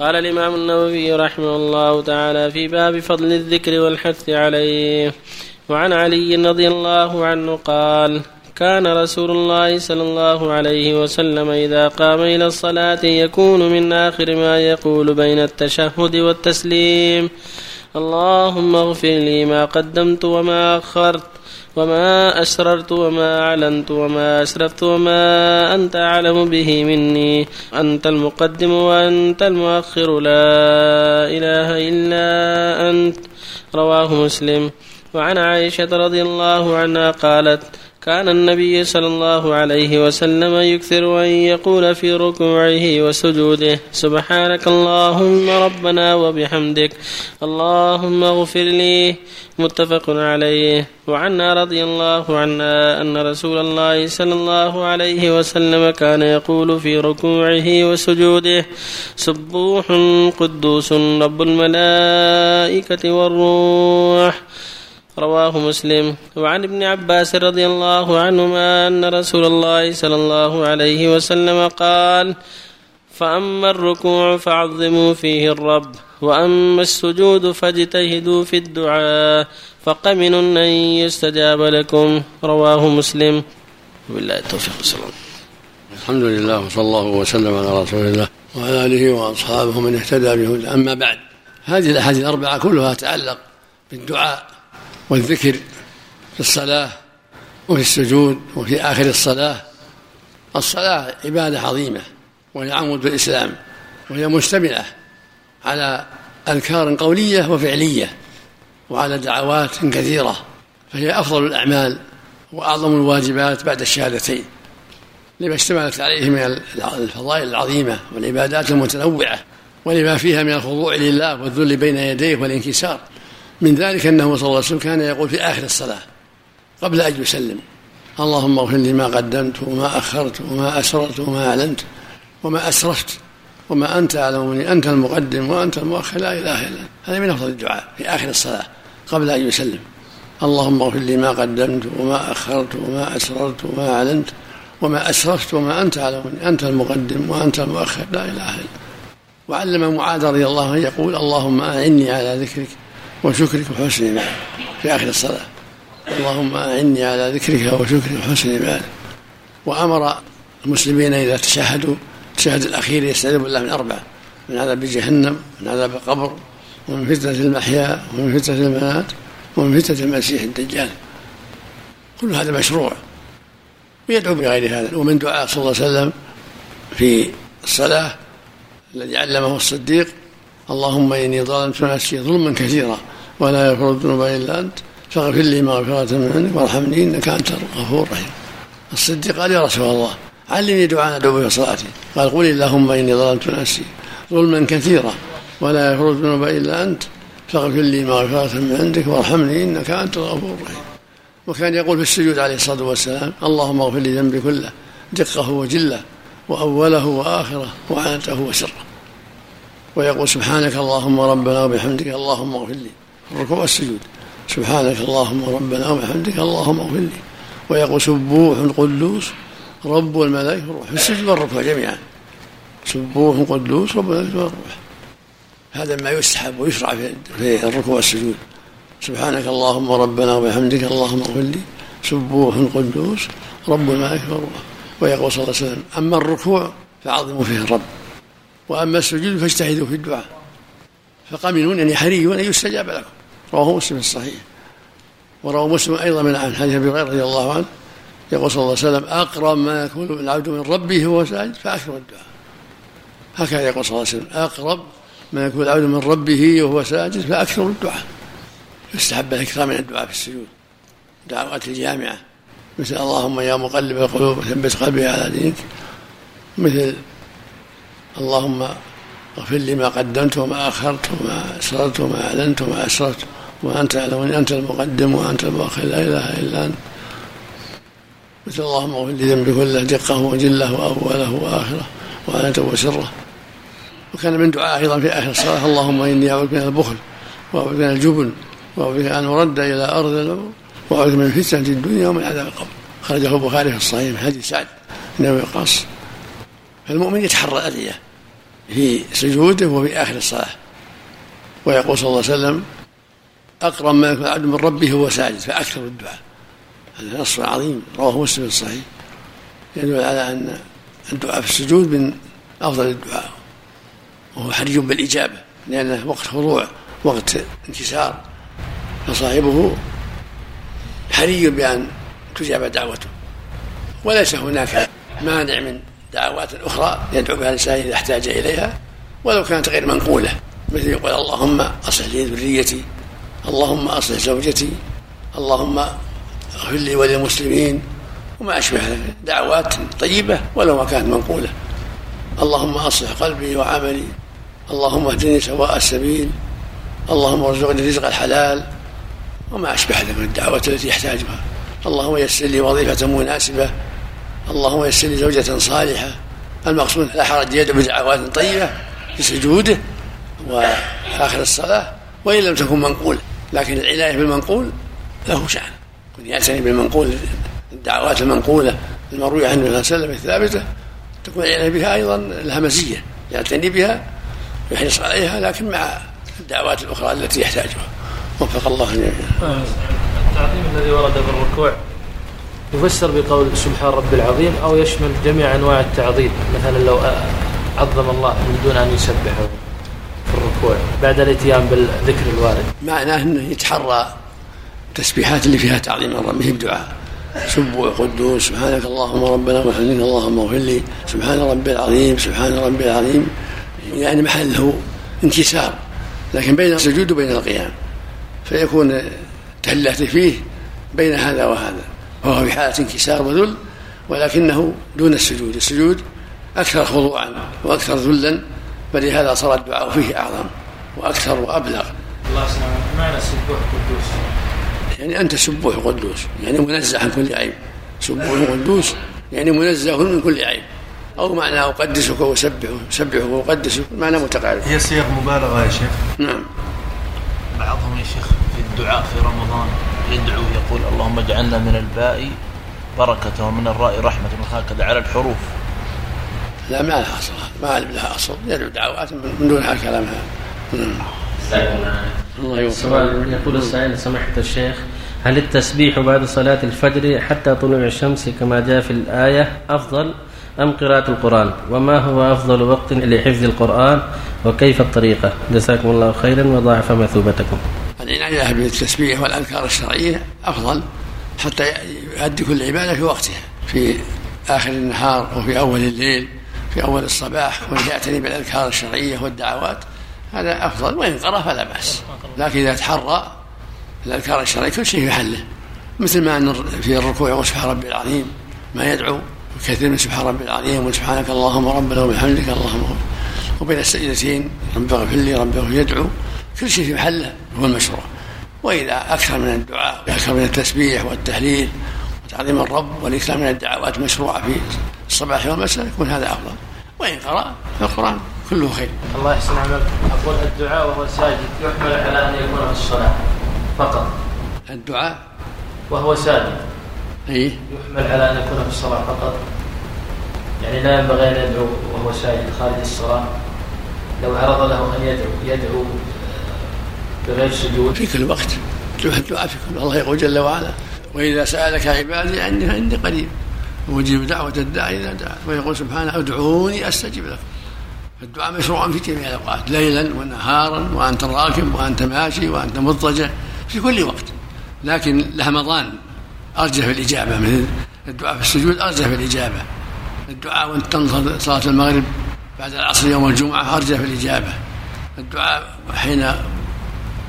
قال الإمام النووي رحمه الله تعالى في باب فضل الذكر والحث عليه وعن علي رضي الله عنه قال كان رسول الله صلى الله عليه وسلم إذا قام إلى الصلاة يكون من آخر ما يقول بين التشهد والتسليم اللهم اغفر لي ما قدمت وما أخرت وما أسررت وما أعلنت وما أسرفت وما أنت أعلم به مني أنت المقدم وأنت المؤخر لا إله إلا أنت. رواه مسلم. وعن عائشة رضي الله عنها قالت كان النبي صلى الله عليه وسلم يكثر أن يقول في ركوعه وسجوده سبحانك اللهم ربنا وبحمدك اللهم اغفر لي متفق عليه. وعنا رضي الله عنها أن رسول الله صلى الله عليه وسلم كان يقول في ركوعه وسجوده سبوح قدوس رب الملائكة والروح. رواه مسلم. وعن ابن عباس رضي الله عنهما أن رسول الله صلى الله عليه وسلم قال فأما الركوع فعظموا فيه الرب وأما السجود فاجتهدوا في الدعاء فقمن أن يستجاب لكم. رواه مسلم. وبالله التوفيق. الله الحمد لله وصلى الله وسلم على رسول الله وعلى آله وأصحابه من اهتدى بهدى أما بعد هذه الأحاديث الأربعة كلها تتعلق بالدعاء. والذكر في الصلاة وفي السجود وفي آخر الصلاة. الصلاة عبادة عظيمة وهي عمود الإسلام وهي مشتملة على أذكار قولية وفعلية وعلى دعوات كثيرة فهي أفضل الأعمال وأعظم الواجبات بعد الشهادتين. لما اشتملت عليه من الفضائل العظيمة والعبادات المتنوعة ولما فيها من الخضوع لله والذل بين يديه والانكسار. من ذلك أنه صلى الله عليه وسلم كان يقول في آخر الصلاة قبل أن يسلم اللهم اغفر لي ما قدمت وما أخرت وما أسررت وما أعلنت وما أسرفت وما أنت أعلم مني أنت المقدم وأنت المؤخر لا إله إلا أنت. هذا من أفضل الدعاء في آخر الصلاة قبل أن يسلم. اللهم اغفر لي ما قدمت وما أخرت وما أسررت وما أعلنت وما أسرفت وما أنت أعلم مني أنت المقدم وأنت المؤخر لا إله إلا وعلم معاذ رضي الله عنه يقول اللهم أعني على ذكرك وشكرك وحسن عبادك في آخر الصلاة. اللهم أعني على ذكرك وشكرك وحسن عبادك وأمر المسلمين إذا تشهدوا التشهد الأخير يستعيذ بالله من أربعة. من عذاب جهنم من عذاب القبر ومن فتنة المحيا ومن فتنة الممات ومن فتنة المسيح الدجال. كل هذا مشروع. ويدعو بغير هذا. ومن دعاء صلى الله عليه وسلم في الصلاة الذي علمه الصديق اللهم إني ظلمت نفسي ظلما كثيرا ولا يغفر الذنوب إلا أنت. فاغفر لي مغفرة من عندك وارحمني إنك أنت الغفور الرحيم. الصديق قال يا رسول الله علمني دعاء أدعو في صلاتي. قال قل اللهم إني ظلمت نفسي ظلما كثيرا ولا يغفر الذنوب إلا أنت. فاغفر لي مغفرة من عندك وارحمني إنك أنت الغفور الرحيم. وكان يقول في السجود عليه الصلاة والسلام اللهم اغفر لي ذنبي كله دقه وجله وأوله وآخره وعنته وسره. ويقول سبحانك اللهم ربنا وبحمدك اللهم اغفر لي. الركوع والسجود. سبحانك اللهم ربنا وبحمدك اللهم اغفر لي. ويقول سبوح قدوس رب الملائكة والروح. في السجود والركوع جميعا. سبوح قدوس رب الملائكة والروح. هذا ما يستحب ويشرع في الركوع والسجود. سبحانك اللهم ربنا وبحمدك اللهم اغفر لي. سبوح قدوس رب الملائكة والروح. ويقول صلى الله عليه وسلم أما الركوع فعظموا فيه الرب. وأما السجود فاجتهدوا في الدعاء. فقمنون يعني حري أن يستجاب لكم. رواه مسلم الصحيح. وروى مسلم أيضا من عن حديث أبي هريرة رضي الله عنه. يقول صلى الله عليه وسلم أقرب ما يكون العبد من ربه وهو ساجد فأكثر الدعاء. هكذا يقول صلى الله عليه وسلم أقرب ما يكون العبد من ربه وهو ساجد فأكثر الدعاء. يستحب الإكثار من الدعاء في السجود. دعوات الجامعة. مثل اللهم يا مقلب القلوب ثبت قلبي على دينك. مثل اللهم اغفر لي ما قدمت وما أخرت وما أسررت وما أعلنت وما أسررت وأنت تعلم أنت المقدم وأنت المؤخر لا إله إلا أنت. مثل اللهم اغفر لي ذنبي كله دقه وجله وأوله وآخره وانته وسره. وكان من دعاء أيضا في آخر الصلاة اللهم إني أعوذ بك من البخل وأعوذ بك من الجبن أن أرد إلى أرض العمر وأعوذ من فتنة الدنيا ومن عذاب القبر. خرجه البخاري في الصحيح من حديث سعد بن وقاص. فالمؤمن يتحرى الادعيه في سجوده وفي آخر الصلاة. ويقول صلى الله عليه وسلم أقرب ما يكون العبد من ربه هو ساجد فأكثر الدعاء. هذا نص عظيم رواه مسلم الصحيح. يدل على أن الدعاء في السجود من أفضل الدعاء وهو حري بالإجابة لأنه وقت خضوع وقت انكسار فصاحبه حري بأن تجاب دعوته. وليس هناك مانع من دعوات أخرى يدعو بها الإنسان إذا احتاج إليها ولو كانت غير منقولة. مثل يقول اللهم أصلح لي ذريتي اللهم أصلح زوجتي اللهم اغفر لي وللمسلمين وما أشبه دعوات طيبة ولو ما كانت منقولة. اللهم أصلح قلبي وعملي اللهم اهدني سواء السبيل اللهم ارزقني رزق الحلال وما أشبه ذلك من الدعوات التي يحتاجها. اللهم يسر لي وظيفة مناسبة اللهم يسر لي زوجة صالحة. المقصود لا حرج يدعو بدعوات طيبة في سجوده وآخر الصلاة وإن لم تكن منقولة لكن العناية بالمنقول له شأن. يكون يعتني بالمنقول الدعوات المنقولة المروية عنه صلى الله عليه وسلم الثابتة تكون العناية بها أيضا لها مزية يعتني بها ويحرص عليها لكن مع الدعوات الأخرى التي يحتاجها. وفق الله جميعا. التعظيم الذي ورد في الركوع. يفسر بقول سبحان ربي العظيم أو يشمل جميع أنواع التعظيم. مثلا لو عظم الله من دون أن يسبحه في الركوع بعد الإتيان بالذكر الوارد. معناه أنه يتحرى التسبيحات اللي فيها تعظيم الرب به بدعاء سبوع قدوس سبحانك اللهم ربنا وحمدك اللهم اغفر لي سبحان ربي العظيم سبحان ربي العظيم. يعني محله انكسار لكن بين السجود وبين القيام. فيكون تهلته فيه بين هذا وهذا. وهو في حالة انكسار وذل ولكنه دون السجود. السجود أكثر خضوعا وأكثر ذلا فلهذا صار الدعاء فيه أعظم وأكثر وأبلغ. الله يسلمك معنى سبوح قدوس يعني أنت سبوح قدوس يعني منزه عن كل عيب. سبوح قدوس يعني منزه من كل عيب. أو معنى أقدسك وأسبحه أسبحه وأقدسك معنى متقارب. هي صيغ مبالغة يا شيخ. نعم. بعضهم يا شيخ في الدعاء في رمضان. يدعو يقول اللهم اجعلنا من الباء بركة ومن الراء رحمة وهكذا على الحروف. لا ما لها أصل ما لها أصل يدعو دعوات من دونها كلامها نعم الله سؤال يقول السائل سماحة الشيخ هل التسبيح بعد صلاة الفجر حتى طلوع الشمس كما جاء في الآية أفضل أم قراءة القرآن؟ وما هو أفضل وقت لحفظ القرآن؟ وكيف الطريقة؟ جزاكم الله خيرا وضاعف مثوبتكم العناية بالتسبيح والأذكار الشرعية أفضل حتى يؤدي كل عبادة في وقتها في آخر النهار وفي أول الليل في أول الصباح ويعتني بالأذكار الشرعية والدعوات هذا أفضل وإن قرأ فلا بأس. لكن إذا تحرى الأذكار الشرعية كل شيء في حله مثل ما أن في الركوع وسبحان ربي العظيم ما يدعو كثير من سبحان ربي العظيم وسبحانك اللهم ربنا وبحمدك اللهم وبين السجدتين رب اغفر لي رب يدعو كل شيء في محله هو المشروع. واذا أكثر من الدعاء وأكثر من التسبيح والتهليل وتعظيم الرب والاكثر من الدعوات مشروعة في الصباح والمساء يكون هذا أفضل. وإن قرأ القران كله خير. الله يحسن عملك. أقول الدعاء وهو ساجد يحمل على أن يكون في الصلاة. فقط. الدعاء؟ وهو ساجد. اي يحمل على أن يكون في الصلاة فقط. يعني لا ينبغي أن يدعو وهو ساجد خارج الصلاة. لو عرض له أن يدعو يدعو بغير سجود في كل وقت. الدعاء في كل الله يقول جل وعلا وإذا سألك عبادي عني فإني قريب. وأجيب دعوة الداعي إذا دعا ويقول سبحانه أدعوني أستجب لكم. الدعاء مشروع في جميع الأوقات ليلا ونهارا وأنت راكب وأنت ماشي وأنت مضطجع في كل وقت. لكن لرمضان أرجح في الإجابة مثل الدعاء في السجود أرجح في الإجابة. الدعاء وأنت تنتظر صلاة المغرب بعد العصر يوم الجمعة أرجح في الإجابة. الدعاء حين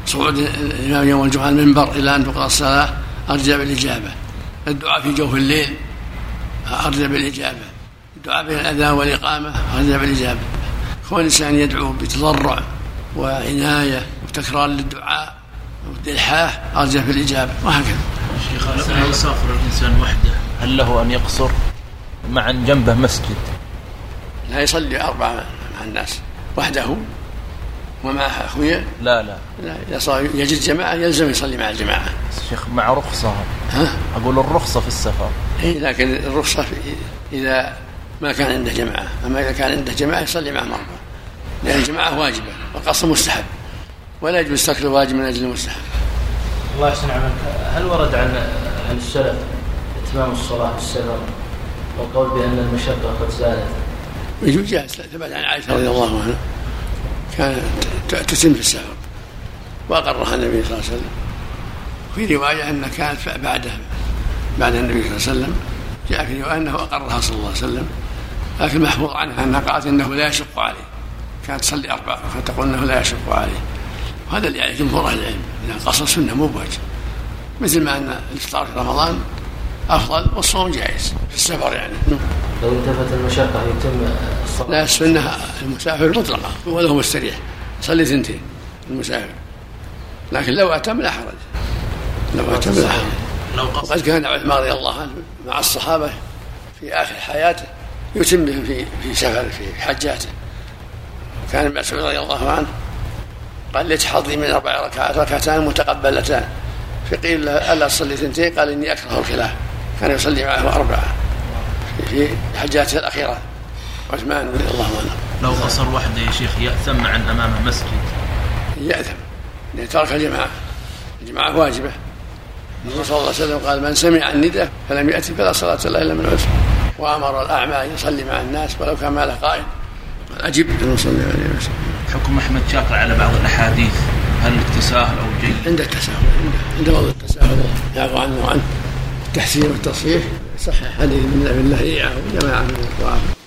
صعود الإمام يوم الجمعة المنبر إلى أن تقرأ الصلاة أرجى بالإجابة. الدعاء في جوف الليل أرجى بالإجابة. الدعاء بين الأذان والإقامة أرجى بالإجابة. كون الإنسان يدعو بتضرع وعناية وتكرار للدعاء والإلحاح أرجى في الإجابة وهكذا. شيخ لو يسافر الإنسان وحده؟ هل له أن يقصر مع جنبه مسجد؟ لا يصلي أربعة مع الناس. وحده ومعه أخويا؟ لا لا. لا إذا صار يجد جماعة يلزم يصلي مع الجماعة. شيخ مع رخصة. ها؟ أقول الرخصة في السفر. إيه لكن الرخصة في إذا ما كان عنده جماعة. أما إذا كان عنده جماعة يصلي معهم أربعة لأن الجماعة واجبة والقصر مستحب. ولا يجوز ترك الواجب من أجل المستحب. الله يحسن عملك هل ورد عن عن السلف إتمام الصلاة في السفر؟ والقول بأن المشقة قد زالت يجوز جاهز ثبت عن عائشة رضي الله عنها. كانت تتم في السفر وأقرها النبي صلى الله عليه وسلم. في رواية أنها كانت بعده بعد النبي صلى الله عليه وسلم جاء في رواية أنه أقرها صلى الله عليه وسلم. لكن محفوظ عنها أنها قالت إنه لا يشق عليه. كانت تصلي أربعة فتقول أنه لا يشق عليه. وهذا اللي عليه جمهور أهل العلم أن القصر سنة مو بواجب. مثل ما أن الإفطار في رمضان أفضل والصوم جائز في السفر يعني. لو انتفت المشقة يتم الصلاة. لا السنة المسافر مطلقة وله مستريح صلي ثنتين المسافر. لكن لو أتم لا حرج. لو أتم لا حرج. وقد كان عثمان رضي الله عنه مع الصحابة في آخر حياته يتم بهم في في سفر في حجاته. كان ابن مسعود رضي الله عنه قال ليت حظي من أربع ركعات ركعتان متقبلتان. فقيل له ألا تصلي ثنتين؟ قال إني أكره الخلاف. كان يصلي معه أربعة في حجاته الأخيرة عثمان رضي الله عنه. لو قصر وحده يا شيخ يأثم عن أمامه مسجد. يأثم. لأن ترك الجماعة. الجماعة واجبة. النبي صلى الله عليه وسلم قال من سمع النداء فلم يأتي فلا صلاة له إلا من عذر وأمر الأعمى أن يصلي مع الناس ولو كان ما له قائد قال أجب. أن يصلي عليه وسلم. حكم أحمد شاكر على بعض الأحاديث. هل تساهل أو جيد؟ عند التساهل. عند وضع التساهل. يعفو عنه وعنه. التحسين والتصحيح. صحح حديث من الله إياه وجماعة من الإخوان.